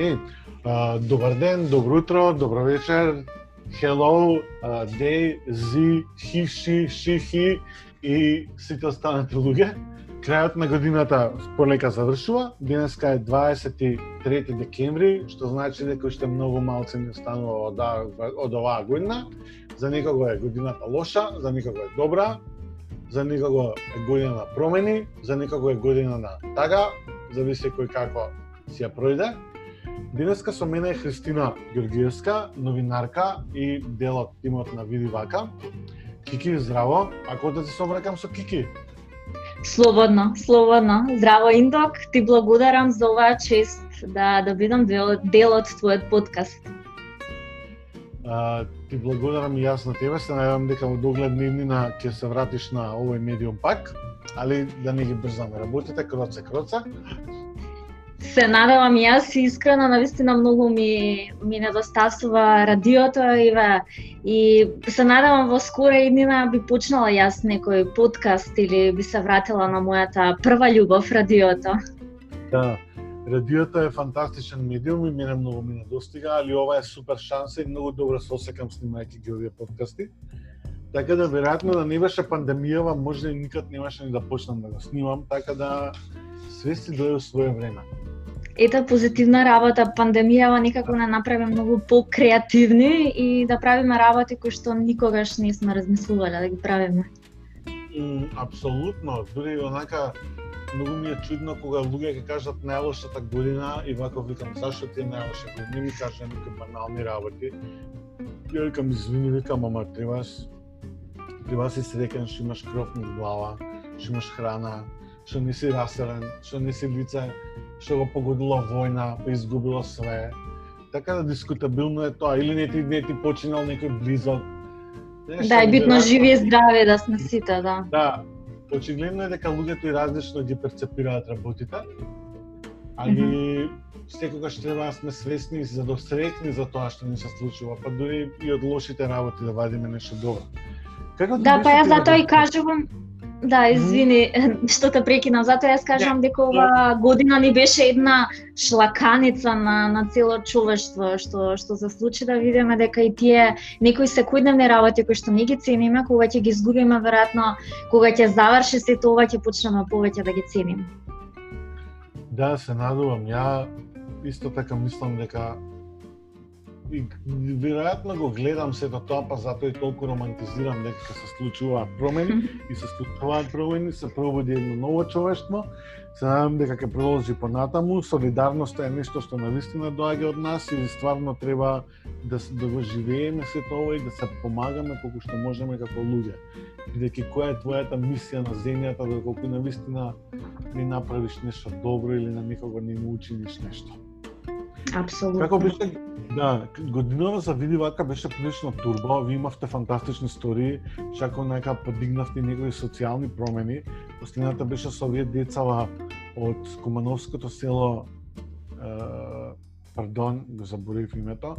Океј. Okay. добар ден, добро утро, добро вечер. Hello, uh, day, зи, хи, ши, hi, и сите останати луѓе. Крајот на годината полека завршува. Денеска е 23 декември, што значи дека уште многу малце не останува од, од оваа година. За некого е годината лоша, за некого е добра, за некого е година на промени, за некого е година на тага, зависи кој како си ја пројде. Денеска со мене е Христина Георгиевска, новинарка и дел од тимот на Види Вака. Кики, здраво. Ако да се собракам со Кики? Слободно, слободно. Здраво Индок, ти благодарам за оваа чест да да бидам дел, дел од твојот подкаст. А, ти благодарам и јас на тебе, се најавам дека во догледни днина ќе се вратиш на овој медиум пак, али да не ги брзаме работите, кроце, кроце. Се надевам и јас искрено, навистина многу ми ми недостасува радиото и ве, и се надевам во скоро иднина би почнала јас некој подкаст или би се вратила на мојата прва љубов радиото. Да, Радиото е фантастичен медиум и мене многу ми недостига, али ова е супер шанса и многу добро се осекам снимајќи ги овие подкасти. Така да веројатно да не беше пандемијава, може и никад немаше ни да почнам да го снимам, така да све си дое своје време. Ета позитивна работа, пандемијава некако не направи многу по-креативни и да правиме работи кои што никогаш не сме размислувале да ги правиме. Mm, апсолутно, дури онака многу ми е чудно кога луѓе ќе кажат најлошата година и вако викам зашто ти е најлоша година, не ми кажа некои банални работи. Ја викам извини, викам ама требаш треба си среќен што имаш кров над глава, што имаш храна, што не си раселен, што не си лице што го погодила војна, па изгубило све. Така да дискутабилно е тоа, или не ти, не ти починал некој близок. Да, и битно живи и здраве да сме сите, да. Да, очигледно е дека луѓето и различно ги перцепираат работите, али mm -hmm. секогаш треба да сме свесни и задосрекни за тоа што ни се случува, па дури и од лошите работи да вадиме нешто добро. Како да, па јас затоа и кажувам, Да, извини што те прекинав, затоа јас кажам дека ова година ни беше една шлаканица на на цело човештво што што се случи да видиме дека и тие некои секојдневни работи кои што не ги цениме, кога ќе ги изгубиме веројатно кога ќе заврши се тоа ќе почнеме повеќе да ги цениме. Да, се надувам. Ја исто така мислам дека и веројатно го гледам сето тоа, па затоа и толку романтизирам дека се случуваат промени и се случуваат промени, се пробуди едно ново човештво. Се надам дека ќе продолжи понатаму. Солидарноста е нешто што навистина доаѓа од нас и стварно треба да, да го живееме сето ова и да се помагаме колку што можеме како луѓе. Бидејќи која е твојата мисија на земјата, доколку навистина не направиш нешто добро или на никого не му учиниш нешто. Апсолутно. Како беше, да, годинава за види вака беше прилично турбо, ви имавте фантастични истории, чако нека подигнавте некои социјални промени. Последната беше со овие децава од Кумановското село, е, пардон, го заборив името,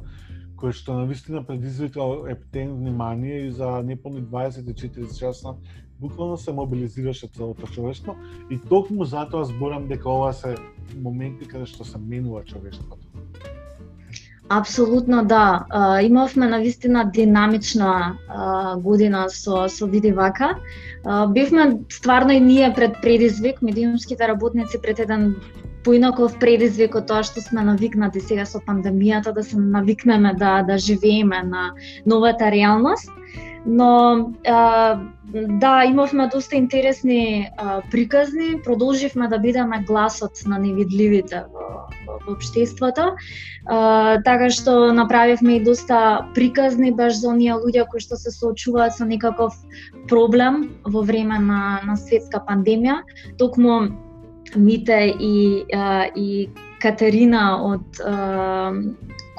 кој што на вистина предизвика ептен внимание и за неполни 24 часа буквално се мобилизираше целото човештво и токму затоа зборам дека ова се моменти каде што се менува човештвото. Апсолутно да. А, имавме на вистина динамична а, година со со Видивака. А, бивме стварно и ние пред предизвик, медиумските работници пред еден поинаков предизвик од тоа што сме навикнати сега со пандемијата да се навикнеме да да живееме на новата реалност. Но а, да, имавме доста интересни а, приказни, продолживме да бидеме гласот на невидливите во, во, во обштеството, а, така што направивме и доста приказни баш за оние луѓе кои што се соочуваат со некаков проблем во време на, на светска пандемија, токму Мите и, и Катерина од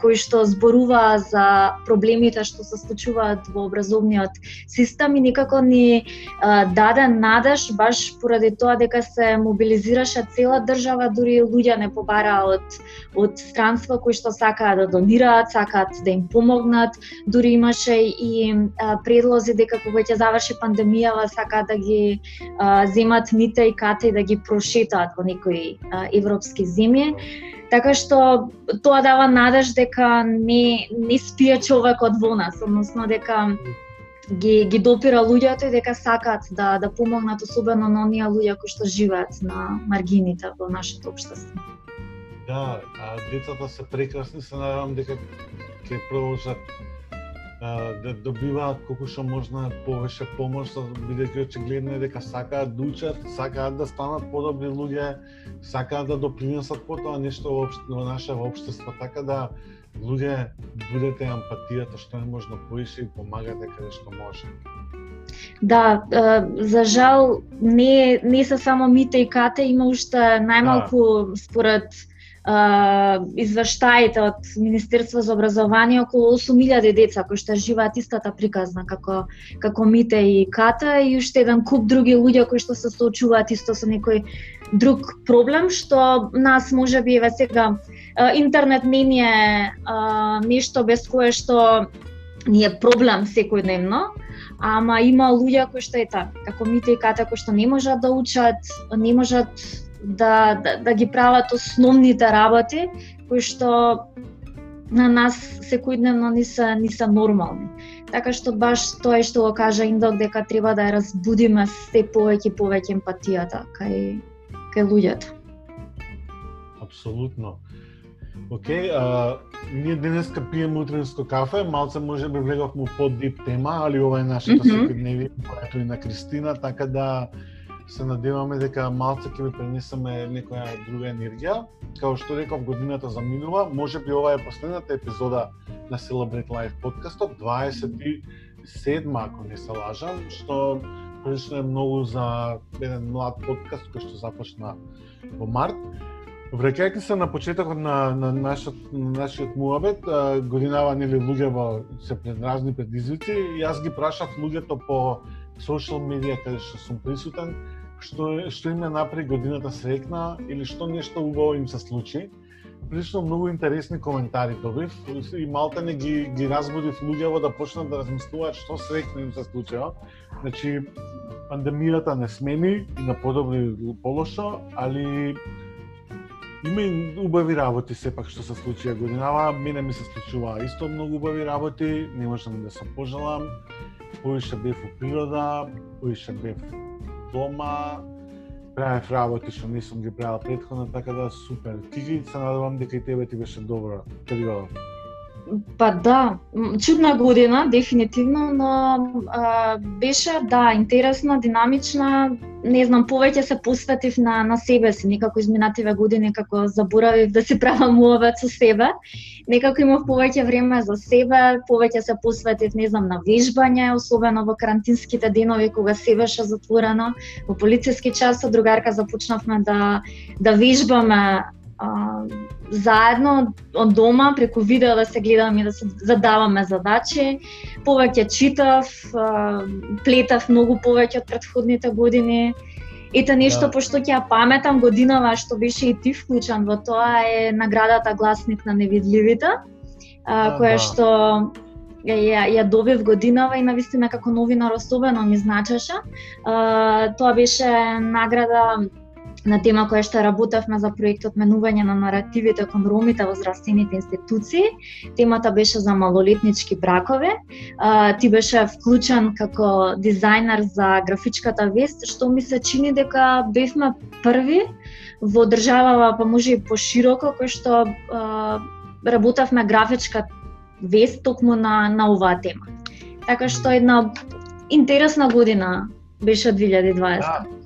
кои што зборуваа за проблемите што се случуваат во образовниот систем и некако ни а, даде надеж баш поради тоа дека се мобилизираше цела држава, дури луѓе не побараа од од странства кои што сакаат да донираат, сакаат да им помогнат, дури имаше и а, предлози дека кога ќе заврши пандемијава сакаат да ги а, земат мите и кате и да ги прошетаат во некои а, европски земји. Така што тоа дава надеж дека не не спие човекот во нас, односно дека ги ги допира луѓето и дека сакаат да да помогнат особено на оние луѓе кои што живеат на маргините во нашето општество. Да, а децата се прекрасни, се надевам дека ќе продолжат да добиваат колку што можна повеќе помош, бидејќи очигледно е дека сакаат да учат, сакаат да станат подобри луѓе, сакаат да допринесат потоа нешто во, во нашето општество, така да луѓе будете емпатијата што е можно поише и помагате каде што може. Да, за жал не не се само мите и кате, има уште најмалку да. според извештаите од Министерство за образование околу 8000 деца кои што живеат истата приказна како како Мите и Ката и уште еден куп други луѓе кои што се соочуваат исто со некој друг проблем што нас може би еве сега интернет не ни е нешто без кое што ни е проблем секојдневно, ама има луѓе кои што ета, како Мите и Ката кои што не можат да учат, не можат да, да, да ги прават основните работи кои што на нас секојдневно не се не се нормални. Така што баш тоа што го кажа Индок дека треба да ја разбудиме се повеќе и повеќе емпатијата кај кај луѓето. Апсолутно. Океј, а, ние денеска пиеме утринско кафе, малце може би влеговме по дип тема, али ова е нашата mm -hmm. секојдневие, којато и на Кристина, така да се надеваме дека малце ќе ви пренесеме некоја друга енергија. Као што реков, годината заминува, може би ова е последната епизода на Celebrate Life подкастот, 27 ако не се лажам, што прилично е многу за еден млад подкаст кој што започна во март. Враќајќи се на почетокот на, на, нашот, на нашиот муабет, годинава нели луѓе се пред разни предизвици, јас ги прашав луѓето по социјал медија каде што сум присутен, што што им направи годината среќна или што нешто убаво им се случи. Прилично многу интересни коментари добив и малта не ги ги разбудив луѓево да почнат да размислуваат што среќно им се случува. Значи пандемијата не смени и на подобри полошо, али има и убави работи сепак што се случија годинава. Мене ми се случува исто многу убави работи, не можам да се пожелам повише бев у природа, повише бев дома, правев работи што не сум ги правил предходно, така да супер. ти се надевам дека и тебе ти беше добра периода. Па да, чудна година, дефинитивно, но а, беше, да, интересна, динамична. Не знам, повеќе се посветив на, на себе си, некако изминативе години, како заборавив да си правам муавет со себе. Некако имав повеќе време за себе, повеќе се посветив, не знам, на вежбање, особено во карантинските денови кога се беше затворено. Во полициски час со другарка започнавме да, да вежбаме а, заедно од дома преку видео да се гледаме и да се задаваме задачи. Повеќе читав, а, плетав многу повеќе од предходните години. Ете нешто да. пошто ќе ја паметам годинава што беше и ти вклучен во тоа е наградата Гласник на невидливите, а, да, која да. што ја, ја добив годинава и навистина како новинар особено ми значеше. А, тоа беше награда на тема која што работевме за проектот Менување на наративите кон ромите во здравствените институции. Темата беше за малолетнички бракови. Ти беше вклучен како дизајнер за графичката вест, што ми се чини дека бевме први во државава, па може и пошироко, кој што работевме графичка вест токму на, на оваа тема. Така што една интересна година беше 2020. Да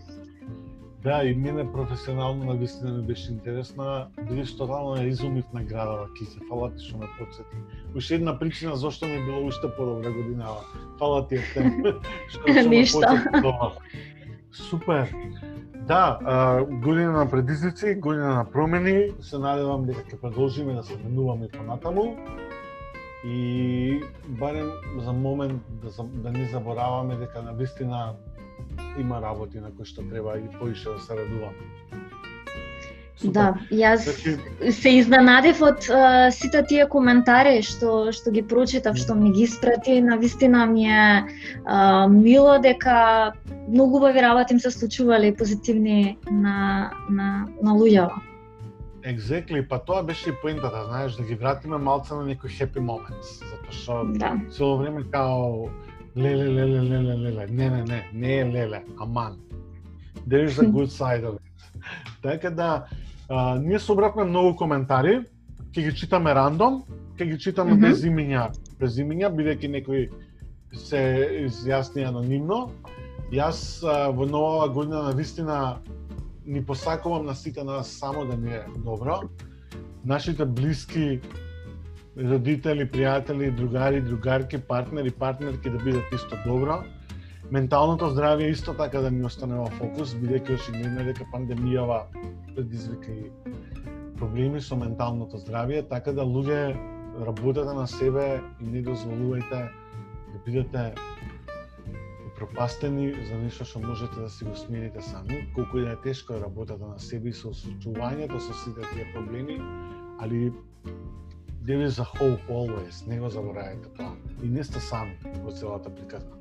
Да, и мене професионално на вистина ми беше интересна, бидејќи тотално ја изумив наградава Кике. Фала ти што ме подсети. Уште една причина зашто ми било уште подобра годинава. Фала ти што Ништо. Супер. Да, а, година на предизвици, година на промени, се надевам дека ќе продолжиме да се менуваме понатаму и барем за момент да, да не забораваме дека на вистина има работи на кои што треба и поише да се радуваме. Да, јас значи... се изненадев од uh, сите тие коментари што што ги прочитав, што ми ги испрати, на вистина ми е uh, мило дека многу убави работи им се случувале позитивни на на на луѓето. Exactly, па тоа беше и поентата, знаеш, да ги вратиме малце на некои happy moments, затоа што Да. цело време као леле, леле, леле, леле, не, не, не, не е леле, аман. There is a good side of it. Така да, а, ние собравме многу коментари, ќе ги читаме рандом, ќе ги читаме Мгм. без имиња, без имиња, бидејќи некои се изјасни анонимно. Јас а, во новава година на вистина ни посакувам на сите нас само да ни е добро. Нашите блиски родители, пријатели, другари, другарки, партнери, партнерки да бидат исто добро. Менталното здравје исто така да ни остане во фокус, бидејќи очигледно е дека пандемијава предизвика и проблеми со менталното здравје, така да луѓе работете на себе и не дозволувајте да бидете пропастени за нешто што можете да си го смените сами, колку да е тешко работата на себе и со соочувањето со сите тие проблеми, али there is a hope always, не го заборавајте тоа. И не сте сами во целата приказна.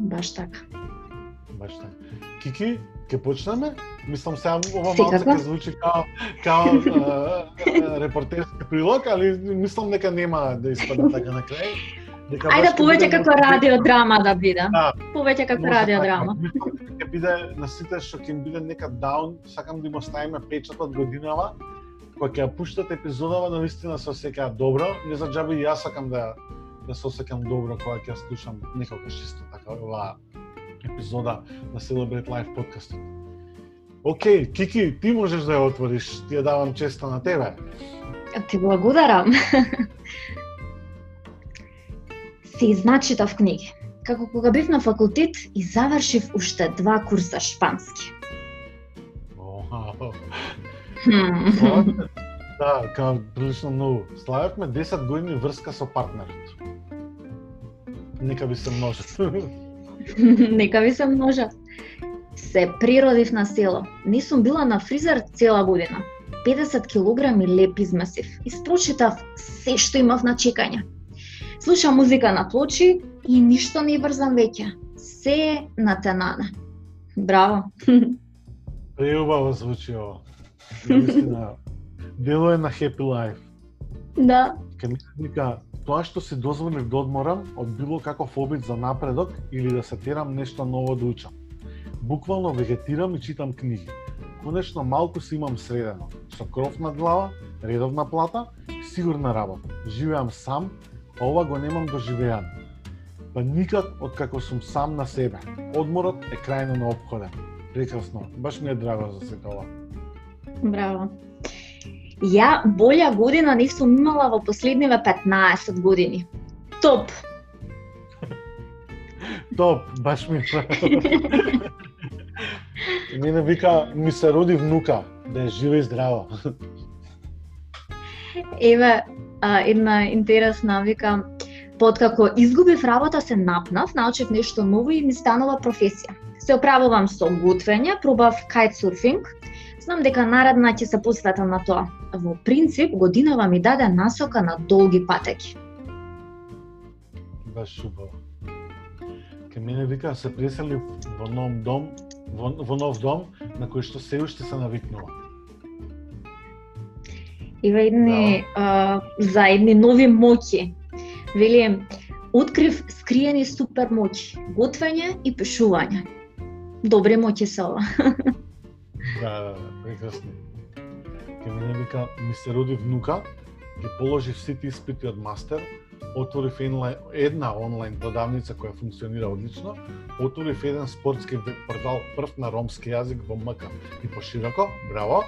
Баш така. Баш така. Кики, ќе почнеме? Мислам сега ова малце ќе звучи као као а, репортерски прилог, али мислам дека нема да испадне така на крај. Дека Ајде повеќе како радиодрама да биде. Да. Повеќе како радиодрама. така. Ќе биде на сите што ќе биде нека даун, сакам да им оставиме печатот годинава, кога ќе ја пуштат епизодава, навистина се осеќаат добро. Не за џаби и јас сакам да да се осеќам добро кога ќе ја слушам некогаш исто така оваа епизода на Celebrate Life подкастот. Океј, Кики, ти можеш да ја отвориш. Ти ја давам честа на тебе. Ти благодарам. Се изначитав книги. Како кога бев на факултет и завршив уште два курса шпански. Да, као прилично многу. Славевме 10 години врска со партнерот. Нека ви се множат. Нека ви се множат. Се природив на село. Не сум била на фризер цела година. 50 килограми леп измесив. Испрочитав се што имав на чекање. Слушам музика на плочи и ништо не врзам веќе. Се е на тенане. Браво. Преубаво звучи ова. Наистина, дело е на happy life. Да. Ке ми вика, тоа што си дозволив да одморам од било каков обид за напредок или да се терам нешто ново да учам. Буквално вегетирам и читам книги. Конечно малку си имам средено, со кров над глава, редовна плата сигурна работа. Живеам сам, а ова го немам доживеано. Па никак од како сум сам на себе. Одморот е крајно неопходен. Прекрасно, баш ми е драго за сето ова. Браво. Ја болја година не сум имала во последниве 15 години. Топ. Топ, баш ми Мене вика, ми се роди внука, да е жива и здрава. Еве, една интересна вика, Подкако изгубив работа се напнав, научив нешто ново и ми станува професија. Се оправувам со готвење, пробав кајтсурфинг. Знам дека наредна ќе се посветам на тоа. Во принцип, годинава ми даде насока на долги патеки. Баш убаво. Ке мене вика, се пресели во нов дом, во, во нов дом, на кој што се уште се навикнува. Има едни а, за едни нови моќи. Вели, открив скриени супер моќи, готвење и пишување. Добри моќи се ова. Да, да, да, прекрасно. Ке мене вика, ми се роди внука, ги положив сите испити од мастер, отворив енлайн, една онлайн продавница која функционира одлично, отворив еден спортски веб портал прв на ромски јазик во МК и пошироко, браво.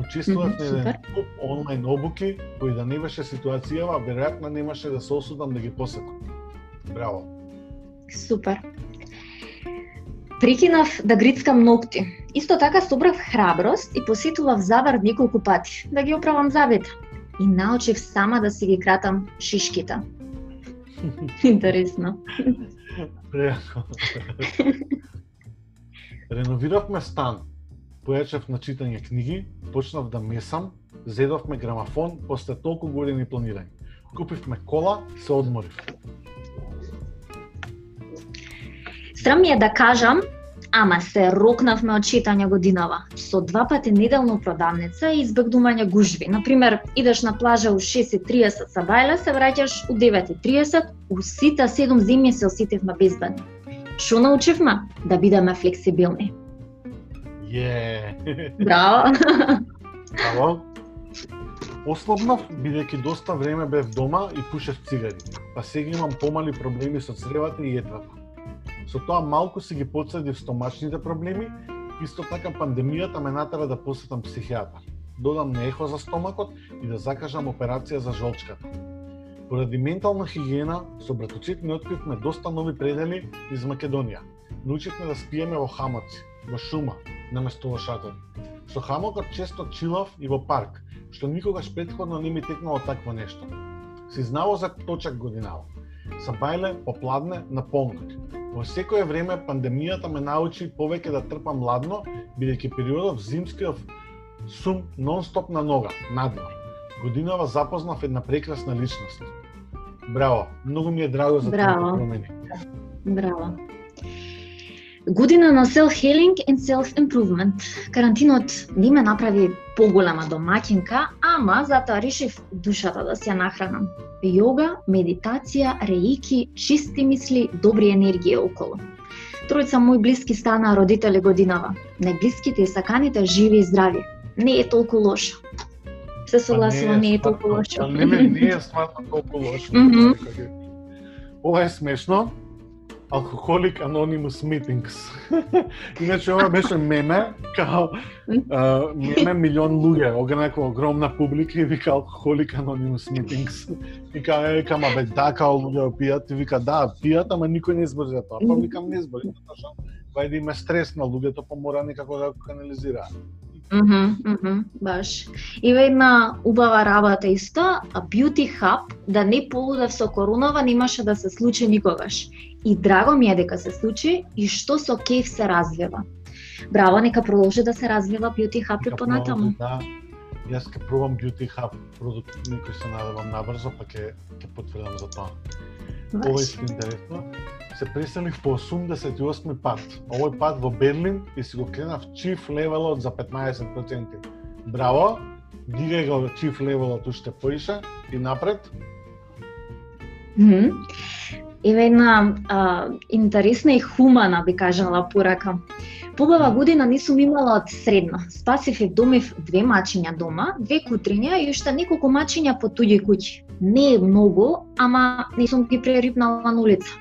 Учествував на еден клуб онлайн обуки, кој да не беше ситуацијава, веројатно немаше да се осудам да ги посетам. Браво. Супер. Прекинав да грицкам ногти. Исто така собрав храброст и посетував завар неколку пати да ги оправам завета. И научив сама да си ги кратам шишките. Интересно. Пријатно. Реновиравме стан. Појачев на читање книги, почнав да месам, зедовме грамафон после толку години планирање. Купивме кола, се одморив. Срам ми е да кажам, Ама се рокнавме од читање годинава. Со два пати неделно продавница и избегнување гужви. Например, идеш на плажа у 6.30 са бајле, се враќаш у 9.30, у сите 7 зими се осетивме безбедни. Што научивме? Да бидеме флексибилни. Е. Браво! Браво. Ослабнав, бидејќи доста време бев дома и пушев цигари. Па сега имам помали проблеми со цревата и едвата. Со тоа малку си ги подсадив стомачните проблеми, исто така пандемијата ме натера да посетам психијатар. Додам на ехо за стомакот и да закажам операција за жолчката. Поради ментална хигиена, со братоците ми откривме доста нови предели из Македонија. Научивме да спиеме во хамоци, во шума, наместо во шатори. Со хамокот често чилав и во парк, што никогаш предходно не ми текнало такво нешто. Си знаво за точак годинава. Са бајле попладне на полнок. Во секое време пандемијата ме научи повеќе да трпам ладно, бидејќи периодов зимскиот сум нон-стоп на нога, надвор. Годинава запознав една прекрасна личност. Браво, многу ми е драго за твоите промени. Браво. Година на self-healing and self-improvement. Карантинот не ме направи поголема домаќинка, ама затоа решив душата да се нахранам. Јога, медитација, реики, чисти мисли, добри енергии околу. Тројца мои блиски станаа родители годинава. Најблиските и саканите живи и здрави. Не е толку лошо. Се согласувам, не е толку лошо. Па не, не, не е толку лошо. Мгм. Ова е смешно. Алкохолик Anonymous Meetings. Иначе ова беше меме, као а, меме милион луѓе, огнаква огромна публика и вика алкохолик Anonymous Meetings. И као, е, кама бе, да, као луѓе пијат, и вика, да, пијат, ама никој не избори за тоа. Па викам, не избори, затоа што па вајде има стрес на луѓето, па мора некако да го канализира. Мгм, баш. Има една убава работа исто, а Beauty Hub, да не полудев со коронава, немаше да се случи никогаш. И драго ми е дека се случи и што со кеф се развива. Браво, нека продолжи да се развива Beauty Hub и понатаму. Да, јас ќе пробам Beauty Hub продукт, кој се надевам набрзо, па ќе ќе потврдам за тоа. Ова е интересно. Се преселив по 88 пат. Овој пат во Берлин и си го кренав чиф левелот за 15%. Браво! Дигај го чиф левелот уште поише и напред. Мгм. Еве една а, интересна и хумана, би кажала, порака. Побава година не сум имала од средно. Спасив и домив две мачиња дома, две кутриња и уште неколку мачиња по туѓи куќи. Не е многу, ама не сум ги прерипнала на улица.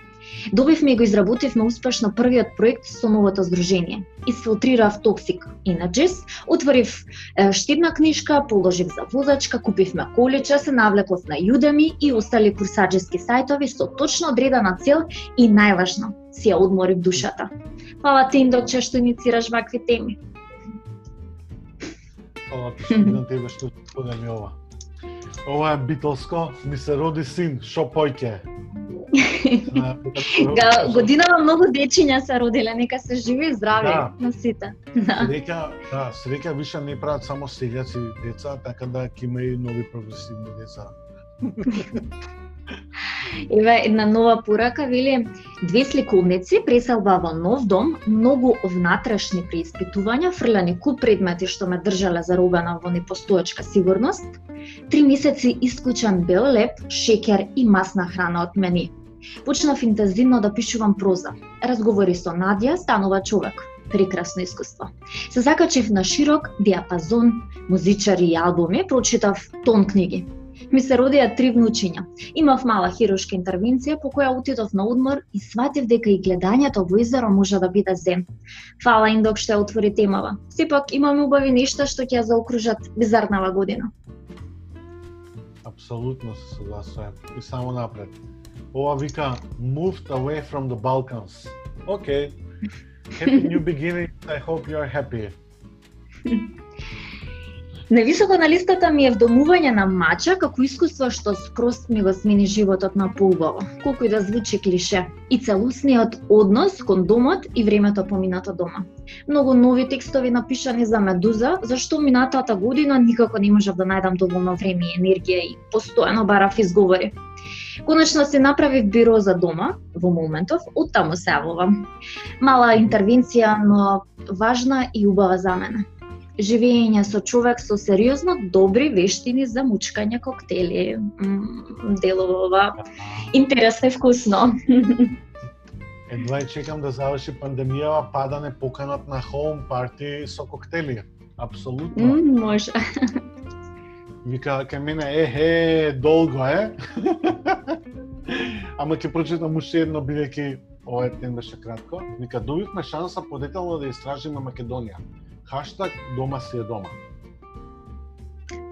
Добивме и го изработивме успешно првиот проект со новото здружение. Изфилтрирав Toxic Energies, отворив е, штедна книжка, положив за возачка, купивме колича, се навлеков на Udemy и остали курсаджески сајтови со точно одредена цел и најважно, си ја одморив душата. Фала ти, Индокче, што иницираш вакви теми. Фала ти што на тебе што сподели ова. Ова е битолско, ми се роди син, шо појке. Га, годинава многу дечиња се родиле, нека се живи и здрави Да. на сите. Да. Среќа, да, среќа више не прават само селјаци деца, така да ќе има и нови прогресивни деца. Ева една нова порака вели две сликовници преселба во нов дом, многу внатрешни преиспитувања, фрлани куп предмети што ме држале заробена во непостоечка сигурност, три месеци исклучен бел леп, шекер и масна храна од мене. Почнав интензивно да пишувам проза. Разговори со Надја станува човек. Прекрасно искуство. Се закачив на широк диапазон музичари и албуми, прочитав тон книги. Ми се родија три внучиња. Имав мала хируршка интервенција по која отидов на одмор и сватив дека и гледањето во езеро може да биде зен. Фала Индок што ја отвори темава. Сепак имаме убави нешта што ќе ја заокружат бизарнава година. Апсолутно се согласувам. И само напред. Ова вика moved away from the Balkans. Okay. Happy new beginning. I hope you are happy. Нависоко на листата ми е вдомување на мача како искуство што скрос ми го смени животот на поубаво, колку и да звучи клише, и целосниот однос кон домот и времето поминато дома. Многу нови текстови напишани за Медуза, зашто минатата година никако не можев да најдам доволно време и енергија и постојано барав изговори. Конечно се направив биро за дома во моментов, оттаму се јавувам. Мала интервенција, но важна и убава за мене живење со човек со сериозно добри вештини за мучкање коктели. делово ова интересно и вкусно. Едва и чекам да заврши пандемијава, па да не поканат на хоум парти со коктели. Апсолутно. Mm, може. Вика, кај мене, е, долго е. Ама ќе прочитам уште едно, бидејќи овој ден беше кратко. Вика, добивме шанса подетелно да истражиме Македонија хаштаг дома си е дома.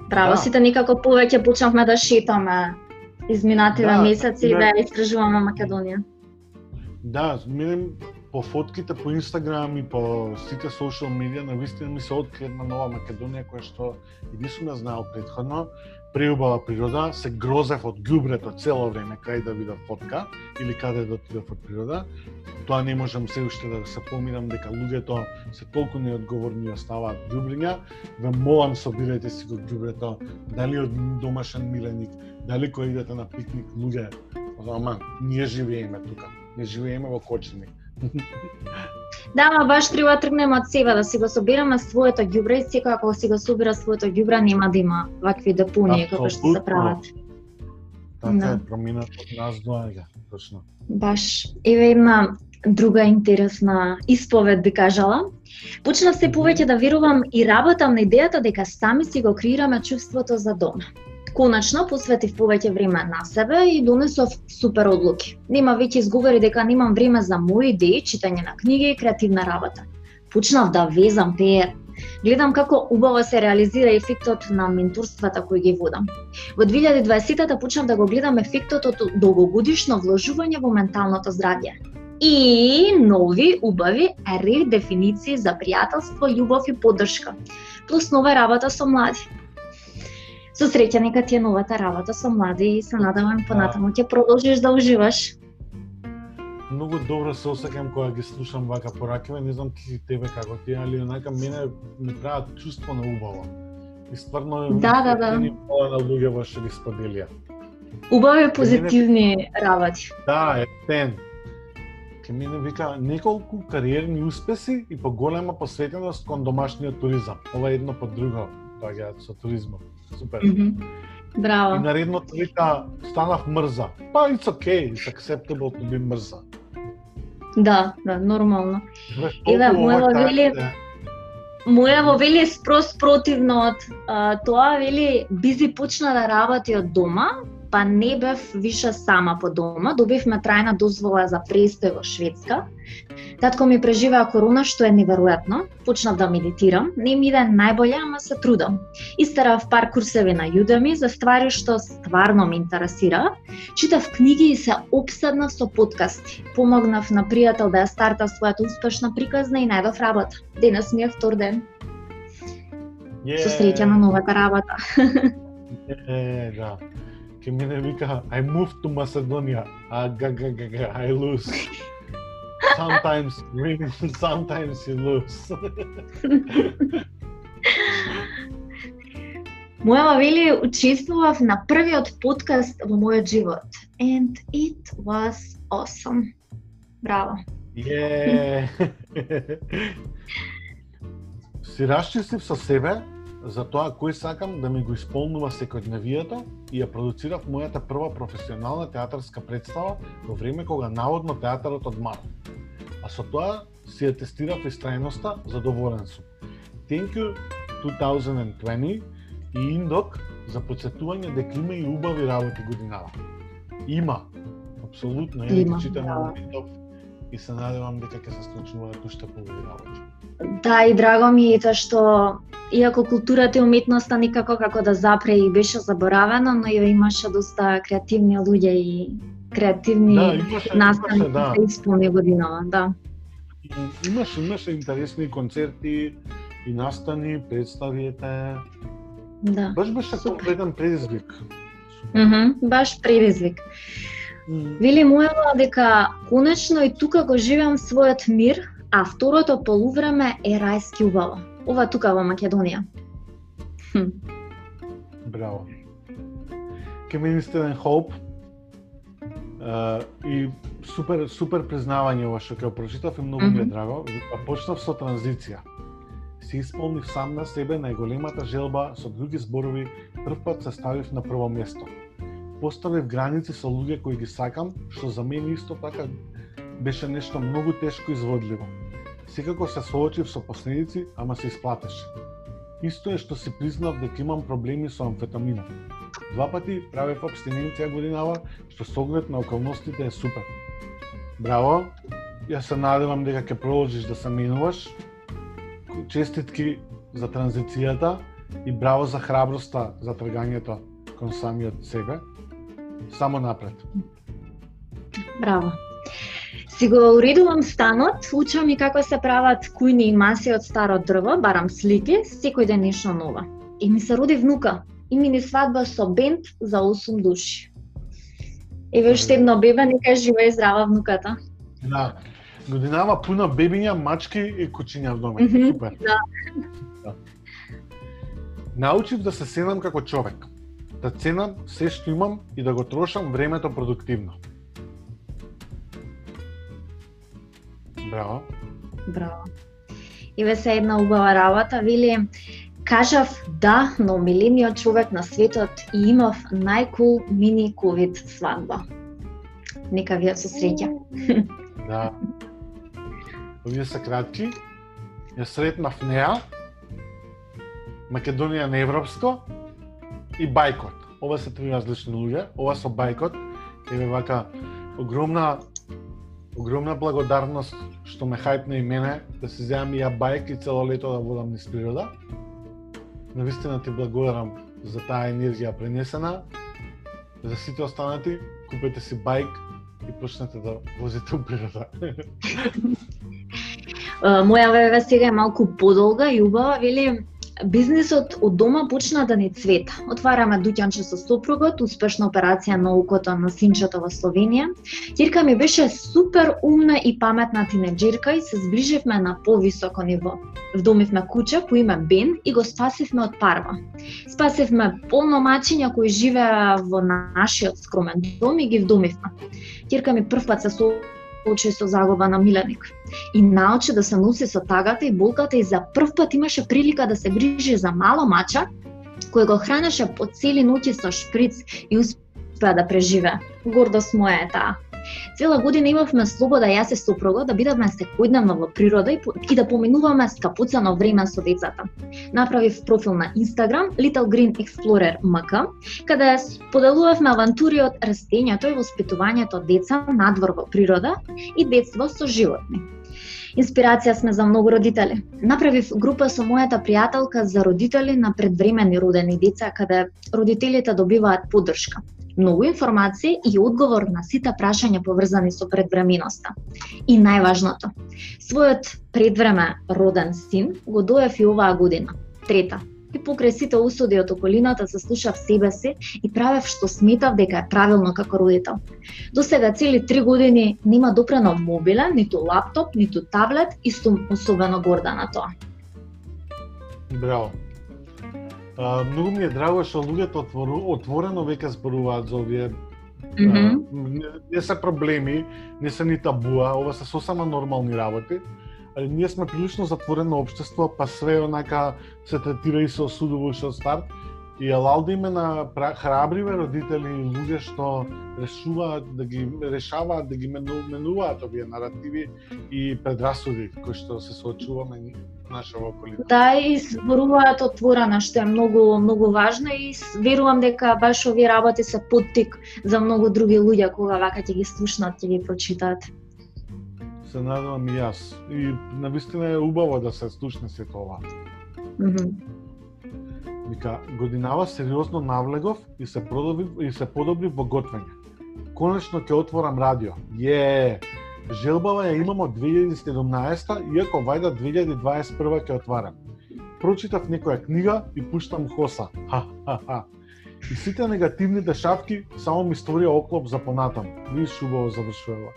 Браво, да. сите никако повеќе почнавме да шетаме изминативе да, месеци и да истражуваме Македонија. Да, минем по фотките по Инстаграм и по сите социјал медија, на вистина ми се откри една нова Македонија која што и нисум ја знаел предходно преубава природа, се грозев од ѓубрето цело време кај да видам фотка или каде да отидов од природа. Тоа не можам се уште да се помирам дека луѓето се толку неодговорни и оставаат ѓубриња. Ве молам собирајте си го ѓубрето, дали од домашен миленик, дали кој идете на пикник луѓе. Ама ние живееме тука, не живееме во кочни. Да, ма баш треба да тргнеме од себе да си го собираме своето ѓубре и секој ако си го собира своето ѓубре нема да има вакви депонии како што се прават. Така да. е проминат од нас доаѓа, точно. Баш, еве има друга интересна исповед би кажала. Почнав се повеќе да верувам и работам на идејата дека сами си го креираме чувството за дом. Конечно, посветив повеќе време на себе и донесов супер одлуки. Нема веќе изговори дека немам време за мои идеи, читање на книги и креативна работа. Почнав да везам пеер. Гледам како убаво се реализира ефектот на менторствата кои ги водам. Во 2020-та почнав да го гледам ефектот од долгогодишно вложување во менталното здравје. И нови, убави, редефиниции за пријателство, љубов и поддршка. Плюс нова работа со млади со среќа нека ти е новата работа со млади и се надевам понатаму ќе продолжиш да уживаш. Многу добро се осеќам кога ги слушам вака поракиве, не знам ти тебе како ти, али онака мене ми прават чувство на убаво. И стварно да, да, да. ни на луѓе во што ги споделија. Убави позитивни мене... работи. Да, е тен. Ке мене вика неколку кариерни успеси и поголема посветеност кон домашниот туризам. Ова едно по друго доаѓаат со туризмот. Супер. Mm -hmm. Браво. И наредното вика, станав мрза. Па, it's okay, it's acceptable to be мрза. Да, да, нормално. Еве, мојава вели, мојава вели спрос противно од тоа, вели, Бизи почна да работи од дома, па не бев више сама по дома, добивме трајна дозвола за престој во Шведска. Татко ми преживеа корона, што е неверојатно. Почнав да медитирам, не ми иде најболje, ама се трудам. Истарав пар курсеви на Udemy за ствари што стварно ме интересира. Читав книги и се обседнав со подкасти. Помогнав на пријател да ја старта својата успешна приказна и најдов работа. Денес ми е втор ден. Yeah. Со среќа на новата работа. Е, да ке мене вика, I moved to Macedonia. А га га га га, I lose. Sometimes win, sometimes you lose. Моја вели учествував на првиот подкаст во мојот живот and it was awesome. Браво. Yeah. Си расчистив со себе за тоа кој сакам да ми го исполнува секојдневието и ја продуцирав мојата прва професионална театарска представа во време кога наводно театарот одмара. А со тоа си ја тестирав истрајноста, задоволен сум. Thank you 2020 и Индок за подсетување дека има и убави работи годинава. Има. Апсолутно. Има. Читам Индок и се надевам дека ќе се случуваат уште поубави работи. Да, и драго ми е тоа што иако културата и уметноста никако како да запре и беше заборавена, но и имаше доста креативни луѓе и креативни да, настани да. се исполни годинава, да. Имаше, имаше интересни концерти и настани, представиете, Да. Баш беше еден предизвик. Мгм, баш предизвик. Вели Моела дека конечно и тука го живеам својот мир, а второто полувреме е рајски убаво. Ова тука во Македонија. Хм. Браво. Ке ми Стивен И супер супер признавање ова што ќе го прочитав и многу ми е Мгм. драго. А почнав со транзиција. Си исполнив сам на себе најголемата желба со други зборови, прв пат се ставив на прво место. Поставив граници со луѓе кои ги сакам, што за мене исто така беше нешто многу тешко изводливо. Секако се соочив со последици, ама се исплатеше. Исто е што си признав дека имам проблеми со амфетаминот. Два пати правев абстиненција годинава, што со оглед на околностите е супер. Браво! Јас се надевам дека ќе продолжиш да се минуваш. Честитки за транзицијата и браво за храброста за тргањето кон самиот себе. Само напред. Браво. Си го уредувам станот, учам и како се прават кујни и маси од старо дрво, барам слики, секој ден нешто ново. И ми се роди внука, и мини свадба со бенд за 8 души. Еве уште едно бебе, нека е жива и здрава внуката. Да. Годинава пуна бебиња, мачки и кучиња в. Мгм, Супер. да. Да. Научив да се сенам како човек. Да ценам се што имам и да го трошам времето продуктивно. Браво. Браво. Еве се една убава работа, вели Кажав да на омилениот човек на светот и имав најкул мини ковид свадба. Нека ви со среќа. Да. Овие се кратки. Ја сретнав неа. Македонија на европско и Бајкот. Ова се три различни луѓе. Ова со Бајкот е вака огромна огромна благодарност што ме хајпна и мене да се земам и ја бајк и цело лето да водам низ природа. Навистина ти благодарам за таа енергија пренесена. За сите останати, купете си байк и почнете да возите у природа. Моја ВВ сега е малку подолга и убава, вели Бизнисот од дома почна да ни цвета. Отвараме дуќанче со сопругот, успешна операција на окото на синчето во Словенија. Тирка ми беше супер умна и паметна тинеџерка и се зближивме на повисоко ниво. Вдомивме куче по име Бен и го спасивме од парва. Спасивме полно мачиња кои живеа во нашиот скромен дом и ги вдомивме. Тирка ми првпат се со почесто загуба на миленик и научи да се носи со тагата и болката и за прв пат имаше прилика да се грижи за мало мача кој го хранеше по цели ноќи со шприц и успеа да преживе. Гордост моја е таа. Цела година имавме слобода јас и сопругот да бидеме секојдневно во природа и, и да поминуваме скапуцано време со децата. Направив профил на Instagram Little Green Explorer MK, каде споделувавме авантури од растењето и воспитувањето деца надвор во природа и детство со животни. Инспирација сме за многу родители. Направив група со мојата пријателка за родители на предвремени родени деца, каде родителите добиваат поддршка многу информации и одговор на сите прашања поврзани со предвременоста. И најважното, својот предвреме роден син го доев и оваа година, трета. И покрај сите усуди од околината се слушав себе си и правев што сметав дека е правилно како родител. До сега цели три години нема допрено мобилен, ниту лаптоп, ниту таблет и сум особено горда на тоа. Браво. А, многу ми е драго што луѓето отвору, отворено веќе зборуваат за овие Mm -hmm. а, не, не се проблеми, не се ни табуа, ова се сосема нормални работи. Ali ние сме прилично затворено општество, па све онака се третира и се осудува уште од старт. И алал да име на храбриве родители и луѓе што решуваат да ги решаваат да ги мену- менуваат овие наративи и предрасуди кои што се соочуваме наша околина. Да, и зборуваат отворено, што е многу многу важно и верувам дека баш овие работи се поттик за многу други луѓе кога вака ќе ги слушнат, ќе ги прочитаат. Се надевам и јас. И навистина е убаво да се слушне се тоа. Мгм. Вика, годинава сериозно навлегов и се продобив и се подобрив во готвење. Конечно ќе отворам радио. Је! Желбава ја имам од 2017, иако вајда 2021 ќе отварам. прочитав некоја книга и пуштам хоса. Ха, ха, ха. И сите негативни дешавки само ми створија оклоп за понатам. Видиш убаво завршува.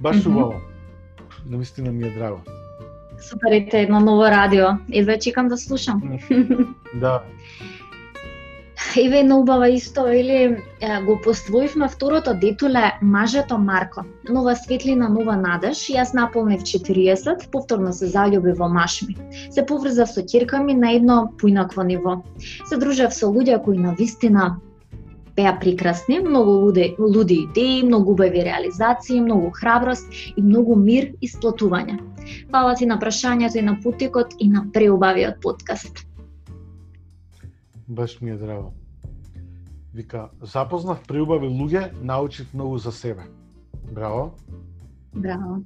Баш Мгм. убаво. Навистина ми е драго. Супер, ете едно ново радио. Едва чекам да слушам. Да, Еве една убава исто, или е, го поствоивме второто детуле мажето Марко. Нова светлина, нова надеж. Јас наполнев 40, повторно се заљубив во маш ми. Се поврзав со кирка ми на едно поинакво ниво. Се дружев со луѓе кои на вистина беа прекрасни, многу луди, луди идеи, многу убави реализации, многу храброст и многу мир и сплотување. Фала ти на прашањето и на путикот и на преубавиот подкаст. баш ми е драго. Вика, запознав преубави луѓе, научив многу за себе. Браво. Браво.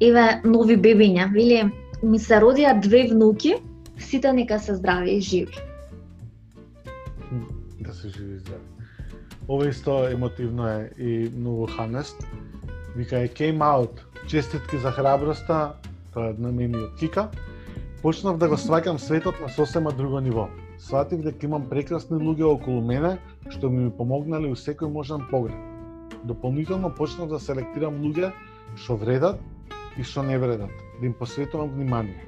Еве нови бебиња, вели ми се родија две внуки, сите нека се здрави и живи. Да се живи и здрави. Ова исто емотивно е и многу ханест. Вика, е came out. Честитки за храброста, тоа е на мене од Кика. Почнав да го сваќам светот на сосема друго ниво. Сватив дека имам прекрасни луѓе околу мене, што ми помогнале у секој можен поглед. Дополнително почнав да селектирам луѓе што вредат и што не вредат, да им посветувам внимание.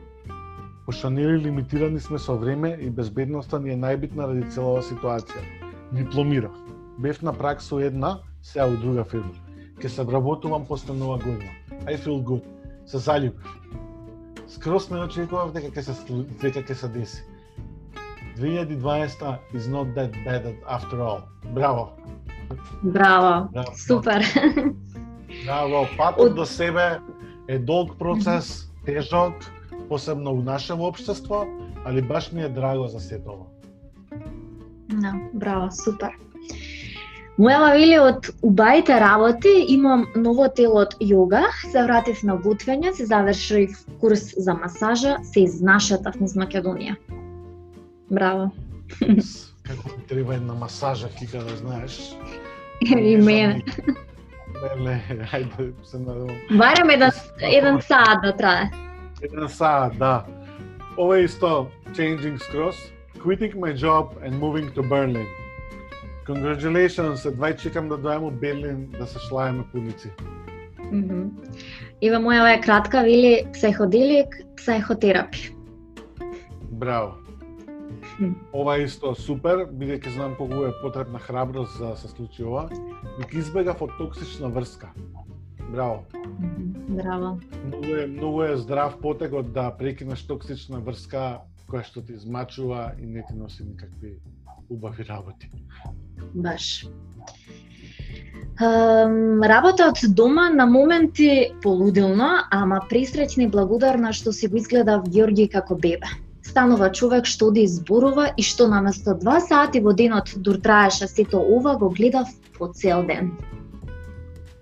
Пошто нели лимитирани сме со време и безбедноста ни е најбитна ради целава ситуација. Дипломирав. Бев на пракса у една, сега у друга фирма. Ке се вработувам после нова година. I feel good. Се заљубив. Скрос не очекував дека ќе се дека ќе се деси. 2012 is not that bad after all. Браво. Браво, Браво. супер. Браво. Патот Од- до себе е долг процес, тежок, посебно у нашево општество, али баш ми е драго за сето ова. Да, браво, супер. Мојава вели од убаите работи имам ново тело од јога, се вратив на готвење, се завршив курс за масажа, се изнашатав низ Македонија. Браво. Како ти треба една масажа, кика да знаеш. И мене. Леле, ајде се надевам. Барем еден, еден саат да трае. Еден саат, да. Ова е исто changing skroz. Quitting my job and moving to Berlin. Congratulations, едва чекам да дојам у Берлин да се шлаеме по улици. Мгм. Ива мојава е кратка, вели психоделик, психотерапи. Браво. Ова е исто супер, бидејќи знам колку е потребна храброст за да се случи ова. Вик избегав од токсична врска. Браво. Браво. Многу е, многу е здрав потегот да прекинеш токсична врска која што ти измачува и не ти носи никакви убави работи. Баш. Um, работа од дома на моменти полудилно, ама пресреќна и благодарна што си го изгледав Георги како бебе. Станува човек што оди изборува и што наместо два сати во денот дур траеше сето ова, го гледав по цел ден.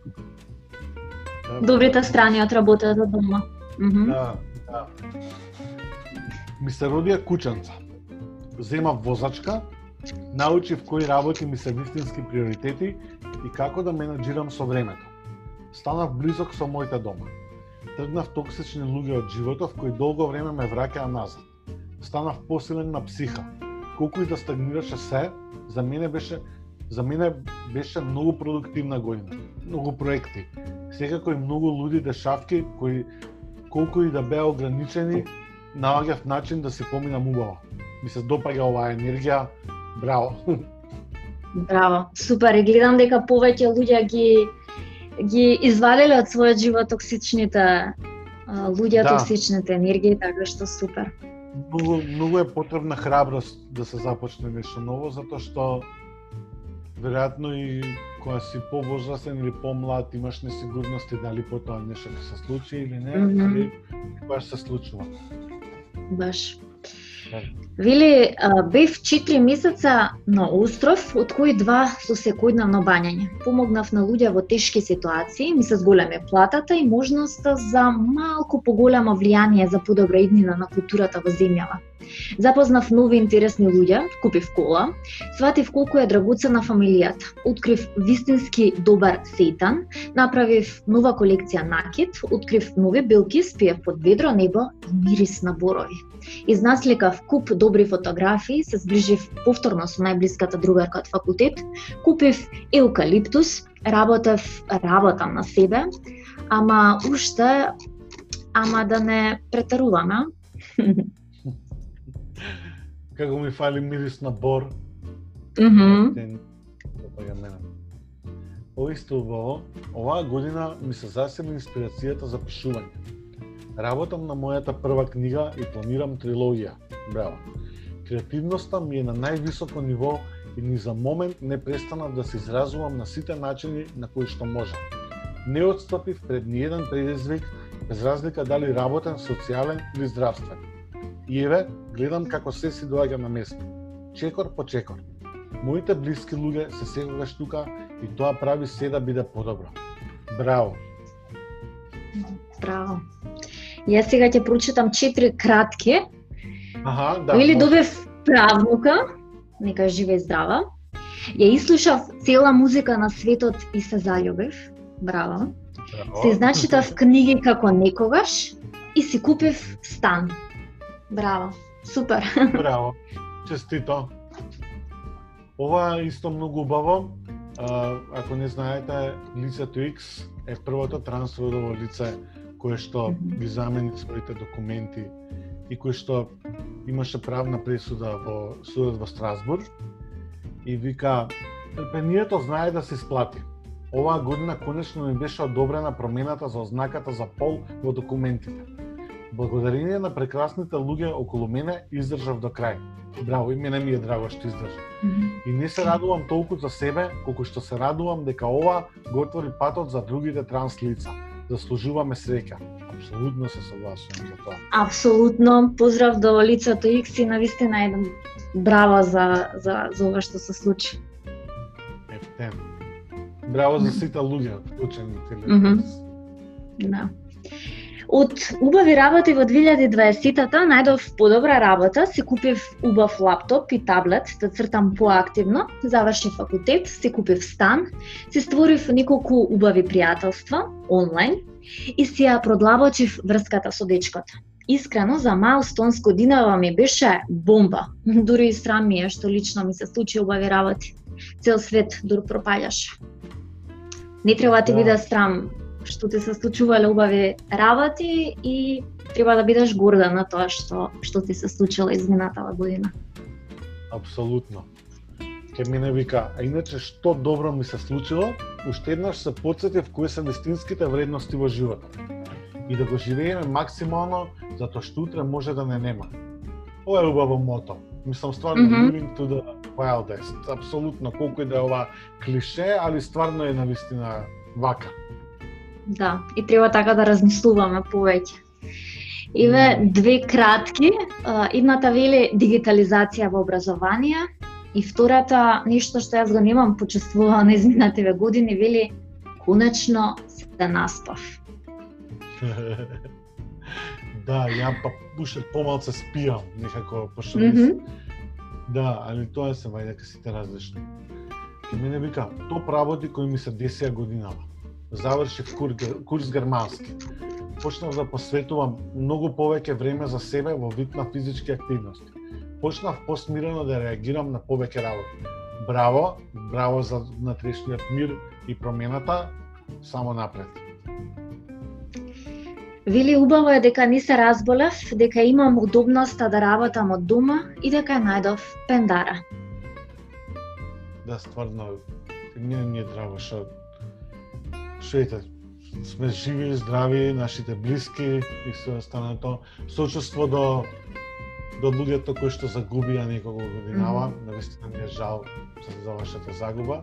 Да, Добрите страни од работата дома. Мгм. Да, да. Ми се родија кученца. Земав возачка, научив кои работи ми се вистински приоритети и како да менеджирам со времето. Станав близок со моите дома. Тргнав токсични луѓе од животов кои долго време ме враќаа назад. Станав посилен на психа. Колку и да стагнираше се, за мене беше за мене беше многу продуктивна година. Многу проекти. Секако и многу луди дешавки кои колку и да беа ограничени, наоѓав начин да си поминам убаво. Ми се допаѓа оваа енергија. Браво. Браво, супер. И гледам дека повеќе луѓе ги ги извалиле од својот живот токсичните луѓе, Да. токсичните енергии, така што супер. Многу, многу е потребна храброст да се започне нешто ново, затоа што веројатно и кога си повозрастен или помлад имаш несигурности дали потоа нешто ќе се случи или не, Мгм. али баш се случува. Баш. Вели, бев 4 месеца на остров, од кои два со секојдневно бањање. Помогнав на луѓе во тешки ситуации, ми се зголеме платата и можноста за малку поголемо влијание за подобра иднина на културата во земјава. Запознав нови интересни луѓе, купив кола, сватив колку е драгоцена фамилијата, открив вистински добар сејтан, направив нова колекција накид, открив нови билки, спиев под ведро небо и мирис на борови. Изнасликав куп добри фотографии, се зближив повторно со најблиската другарка од факултет, купив еукалиптус, работев, работам на себе, ама уште, ама да не претаруваме. Како ми фали мирис на бор. Ден, допаѓа мене. Ова исто убаво, оваа година ми се засили инспирацијата за пишување. Работам на мојата прва книга и планирам трилогија. Браво. Креативноста ми е на највисоко ниво и ни за момент не престанав да се изразувам на сите начини на кои што можам. Не отстапив пред ниеден предизвик, без разлика дали работен, социјален или здравствен. И еве, гледам како се си доаѓа на место. Чекор по чекор. Моите блиски луѓе се секогаш тука и тоа прави се да биде подобро. Браво. Браво. Јас сега ќе прочитам четири кратки. Аха, да. Или добив правнука, нека е жива и здрава. Ја ислушав цела музика на светот и се заљубив. Браво. Браво. Се изначитав книги како некогаш и си купив стан. Браво. Супер. Браво. Честито. Ова е исто многу убаво. А, ако не знаете, лицето X е првото трансродово лице кое што ги замени своите документи и кое што имаше правна пресуда во судот во Страсбург и вика трпението знае да се исплати. Оваа година конечно ми беше одобрена промената за ознаката за пол во документите. Благодарение на прекрасните луѓе околу мене издржав до крај. Браво, и мене ми е драго што издржав. И не се радувам толку за себе, колку што се радувам дека ова го отвори патот за другите транс лица. Заслужуваме среќа. Апсолутно се согласувам за тоа. Апсолутно. Поздрав до лицето X и навистина еден браво за, за, за ова што се случи. Ептен. Браво за сите луѓе, во Мгм. телевизија. Да. Од убави работи во 2020-та најдов подобра работа, си купив убав лаптоп и таблет да цртам поактивно, завршив факултет, си купив стан, си створив неколку убави пријателства онлайн и си ја продлабочив врската со дечкото. Искрено, за Маустонс годинава ми беше бомба. Дури и срам ми е што лично ми се случи убави работи. Цел свет дур пропаѓаш. Не треба да ти Да. биде срам што ти се случувале убави работи и треба да бидеш горда на тоа што што ти се случило изминатава година. Апсолутно. Ке мене вика, а иначе што добро ми се случило, уште еднаш се подсетив кои се вистинските вредности во животот. И да го живееме максимално, затоа што утре може да не нема. Ова е убаво мото. Мислам стварно Мгм. living to the wildest. Апсолутно, колку и да е ова клише, али стварно е навистина вака. Да, и треба така да размислуваме повеќе. Иве две кратки. Едната вели дигитализација во образование и втората нешто што јас го немам почувствувала на изминативе години вели конечно се наспав. да, ја па уште помалце спијам, некако, пошто mm Да, али тоа се вајде ка сите различно. Ке мене вика, топ работи кои ми се десија годинава. Завршив кур, курс германски. Почнав да посветувам многу повеќе време за себе во вид на физички активности. Почнав посмирено да реагирам на повеќе работи. Браво, браво за натрешниот мир и промената, само напред. Вели убаво е дека не се разболев, дека имам удобноста да работам од дома и дека најдов пендара. Да, стварно, мене ми е драго што што ете, сме живи, здрави, нашите блиски и се останато. Сочувство до до луѓето кои што загубија некого годинава, Мгм. навистина ми е жал за, за вашата загуба.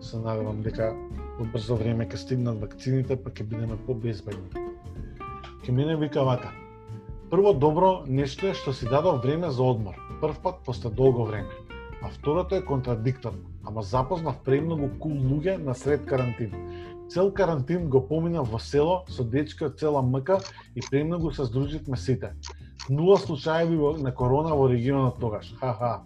Се надевам дека во брзо време ќе стигнат вакцините, па ќе бидеме побезбедни. Ке мене вика вака. Прво добро нешто е што си дадов време за одмор. Прв пат после долго време. А второто е контрадикторно. Ама запознав премногу кул луѓе на сред карантин. Цел карантин го помина во село со дечки од цела МК и премногу се здруживме сите. Нула случаеви на корона во регионот тогаш. Ха-ха.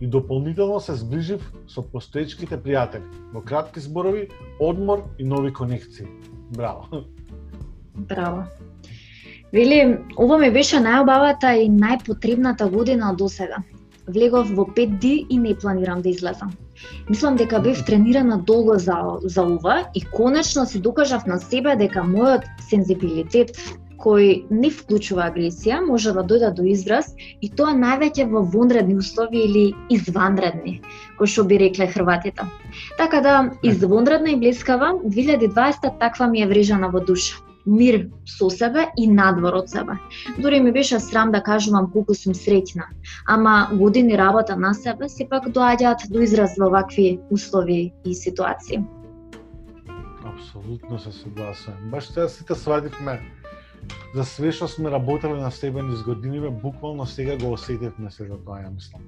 И дополнително се зближив со постоечките пријатели. Во кратки зборови, одмор и нови конекции. Браво. Браво. Вели, ова ми беше најобавата и најпотребната година до сега. Влегов во 5D и не планирам да излезам. Мислам дека бев тренирана долго за, за ова и конечно се докажав на себе дека мојот сензибилитет кој не вклучува агресија може да дојде до израз и тоа највеќе во вонредни услови или изванредни, кој што би рекле хрватите. Така да, извонредна и блескава, 2020 таква ми е врежана во душа мир со себе и надвор од себе. Дори ми беше срам да кажувам колку сум среќна, ама години работа на себе сепак доаѓаат до израз во вакви услови и ситуации. Апсолутно се согласувам. Баш сега сите свадивме за све што сме работеле на себе низ годиниве, буквално сега го осетивме се за тоа, ја мислам.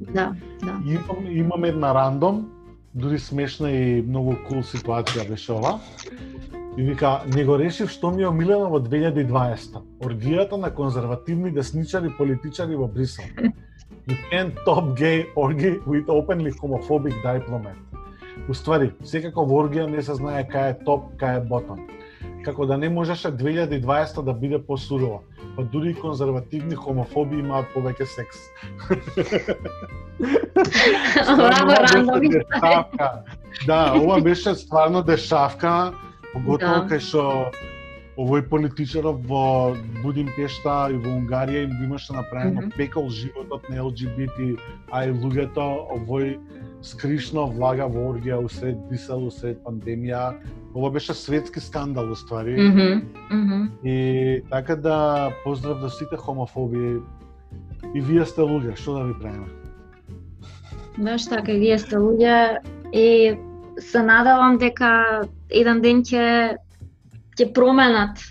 Да, да. Имам, имам една рандом, дури смешна и многу кул cool ситуација беше ова. И вика, не го решив што ми е омилено во 2020 Оргијата на конзервативни десничари политичари во Брисел. You can't top gay orgy with openly homophobic diplomat. Уствари, секако во оргија не се знае кај е топ, кај е ботом. Како да не можеше 2020 да биде посурова. Па дури и конзервативни хомофоби имаат повеќе секс. Да, ова беше стварно дешавка Поготово да. кај што овој политичаров во Будимпешта и во Унгарија им имаше направено mm -hmm. пекол животот на ЛГБТ, а и луѓето овој скришно влага во оргија усред Брисел, усред пандемија. Ова беше светски скандал, уствари. Mm -hmm. Mm -hmm. И така да поздрав до сите хомофоби. И вие сте луѓе, што да ви правиме? Баш така, вие сте луѓе и се надавам дека еден ден ќе ќе променат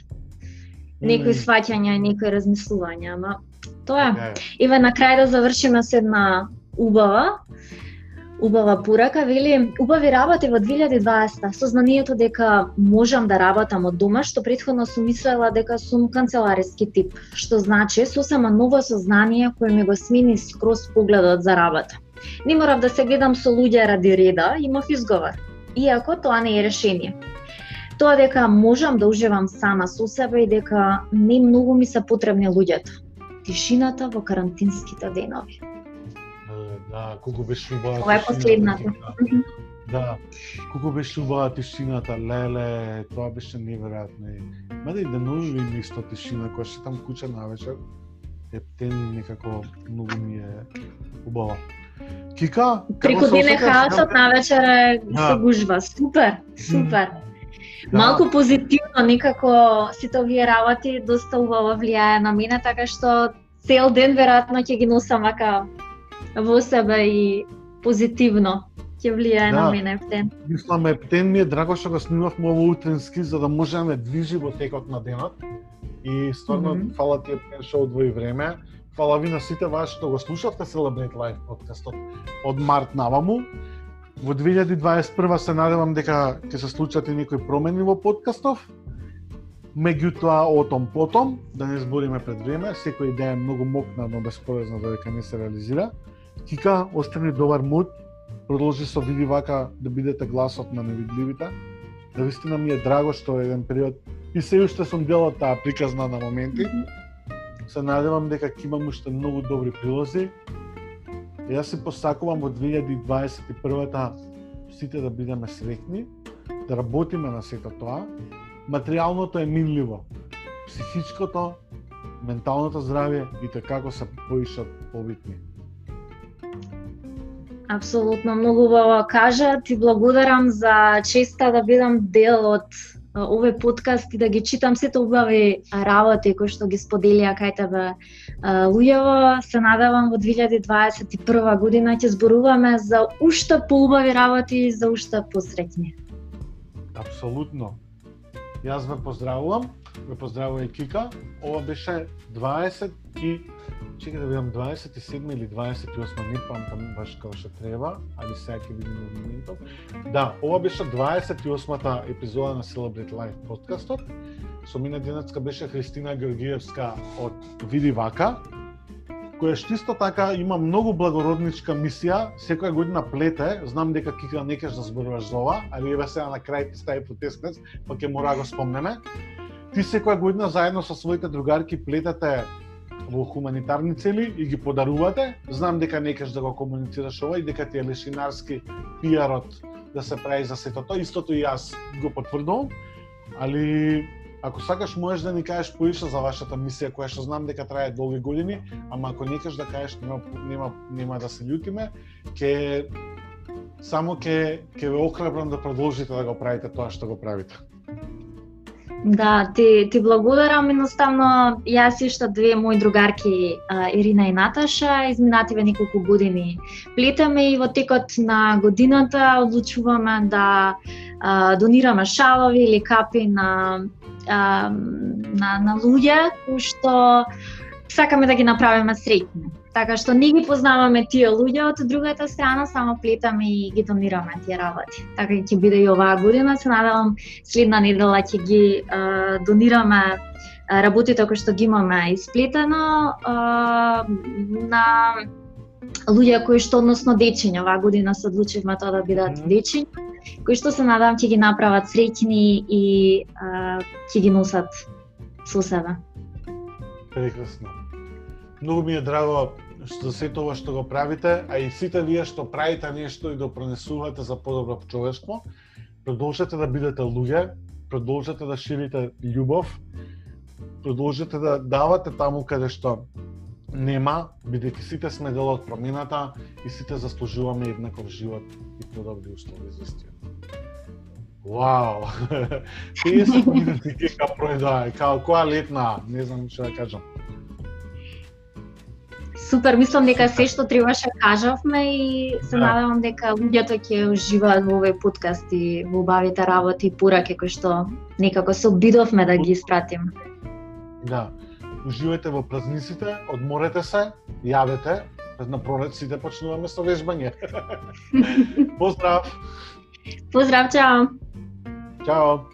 некои сваќања и некои размислувања, ама тоа е. Иве на крај да завршиме со една убава убава порака, вели, убави работи во 2020, сознанието дека можам да работам од дома, што предходно сум мислела дека сум канцелариски тип, што значи сосема ново сознание кое ми го смени скроз погледот за работа. Не морав да се гледам со луѓе ради реда, имав изговор иако тоа не е решение. Тоа дека можам да уживам сама со себе и дека не многу ми се потребни луѓето. Тишината во карантинските денови. Да, колку беше убава Ова е последната. Да, колку беше убава тишината, леле, тоа беше неверојатно. Маде и денови ми исто тишина, која ще там куќа на вечер, ептен некако многу ми е убава. Кика? Преку ден е хаосот, на вечер е да. се гужва. Супер, супер. Да. Малку позитивно некако сите овие работи доста убаво влијае на мене, така што цел ден веројатно ќе ги носам вака во себе и позитивно ќе влијае да. на мене Ептен. Мислам, Ептен ми е драго што го снимавме ово утренски за да можеме да движи во текот на денот. И стварно, mm -hmm. фала ти Ептен што одвои време. Фала ви на сите вас што го слушавте Celebrate Life подкастот од март наваму. Во 2021 се надевам дека ќе се случат и некои промени во подкастов. Меѓутоа, отом потом, да не збориме пред време, секоја идеја е многу мокна, но бесполезна дека не се реализира. Кика, остани добар мут, продолжи со види вака да бидете гласот на невидливите. Да вистина ми е драго што еден период и се уште сум дел од таа приказна на моменти. Mm -hmm се надевам дека ќе имам уште многу добри прилози. Јас се посакувам во 2021-та сите да бидеме среќни, да работиме на сето тоа. Материјалното е минливо. Психичкото, менталното здравје и така како се поишат побитни. Апсолутно, многу убаво кажа. Ти благодарам за честа да бидам дел од овој подкаст и да ги читам сите убави работи кои што ги споделија кај тебе луѓево. Се надевам во 2021 година ќе зборуваме за уште поубави работи и за уште посреќни. Апсолутно. Јас ве поздравувам, ве поздравува и Кика. Ова беше 20 и чека да видам 27 или 28, не памтам баш како што треба, али сега ќе видим моментот. Да, ова беше 28-та епизода на Celebrate Life подкастот. со мене денеска беше Христина Георгиевска од Види вака, која што исто така има многу благородничка мисија, секоја година плете, знам дека Кика не кеш да зборуваш за ова, али еве сега на крај ти стави потескнец, па ќе мора да го спомнеме. Ти секоја година заедно со своите другарки плетете во хуманитарни цели и ги подарувате. Знам дека некаш да го комуницираш ова и дека ти е лешинарски пиарот да се прави за сето тоа. Истото и јас го потврдувам, али ако сакаш можеш да ни кажеш поише за вашата мисија која што знам дека трае долги години, ама ако не кажеш да кажеш нема нема нема да се љутиме, ќе само ќе ќе ве охрабрам да продолжите да го правите тоа што го правите. Да, ти, ти благодарам, едноставно јас и што две мои другарки, Ирина и Наташа, изминативе неколку години. Плетаме и во текот на годината одлучуваме да а, донираме шалови или капи на а, на, на луѓе кои што сакаме да ги направиме среќни. Така што не ги познаваме тие луѓе од другата страна, само плетаме и ги донираме тие работи. Така ќе биде и оваа година, се надевам следна недела ќе ги а, донираме работите кои што ги имаме исплетено а, на луѓе кои што односно дечиња оваа година се одлучивме тоа да бидат mm. дечиња, кои што се надевам ќе ги направат среќни и а, ќе ги носат со себе. Прекрасно. Многу ми е драго што се тоа што го правите, а и сите вие што правите нешто и допренесувате за подобро човештво, продолжете да бидете луѓе, продолжете да ширите љубов, продолжете да давате таму каде што нема, бидејќи сите сме дел од промената и сите заслужуваме еднаков живот и подобри услови за истина. Вау! 50 минути ка пројдоа, као која летна, не знам што да кажам. Супер, мислам дека се што требаше кажавме и се да. надевам дека луѓето ќе уживаат во овој подкаст и во убавите работи и пораки кои што некако се обидовме да ги испратим. Да. Уживајте во празниците, одморете се, јадете, на пролет сите почнуваме со вежбање. Поздрав! Поздрав, чао! Tchau.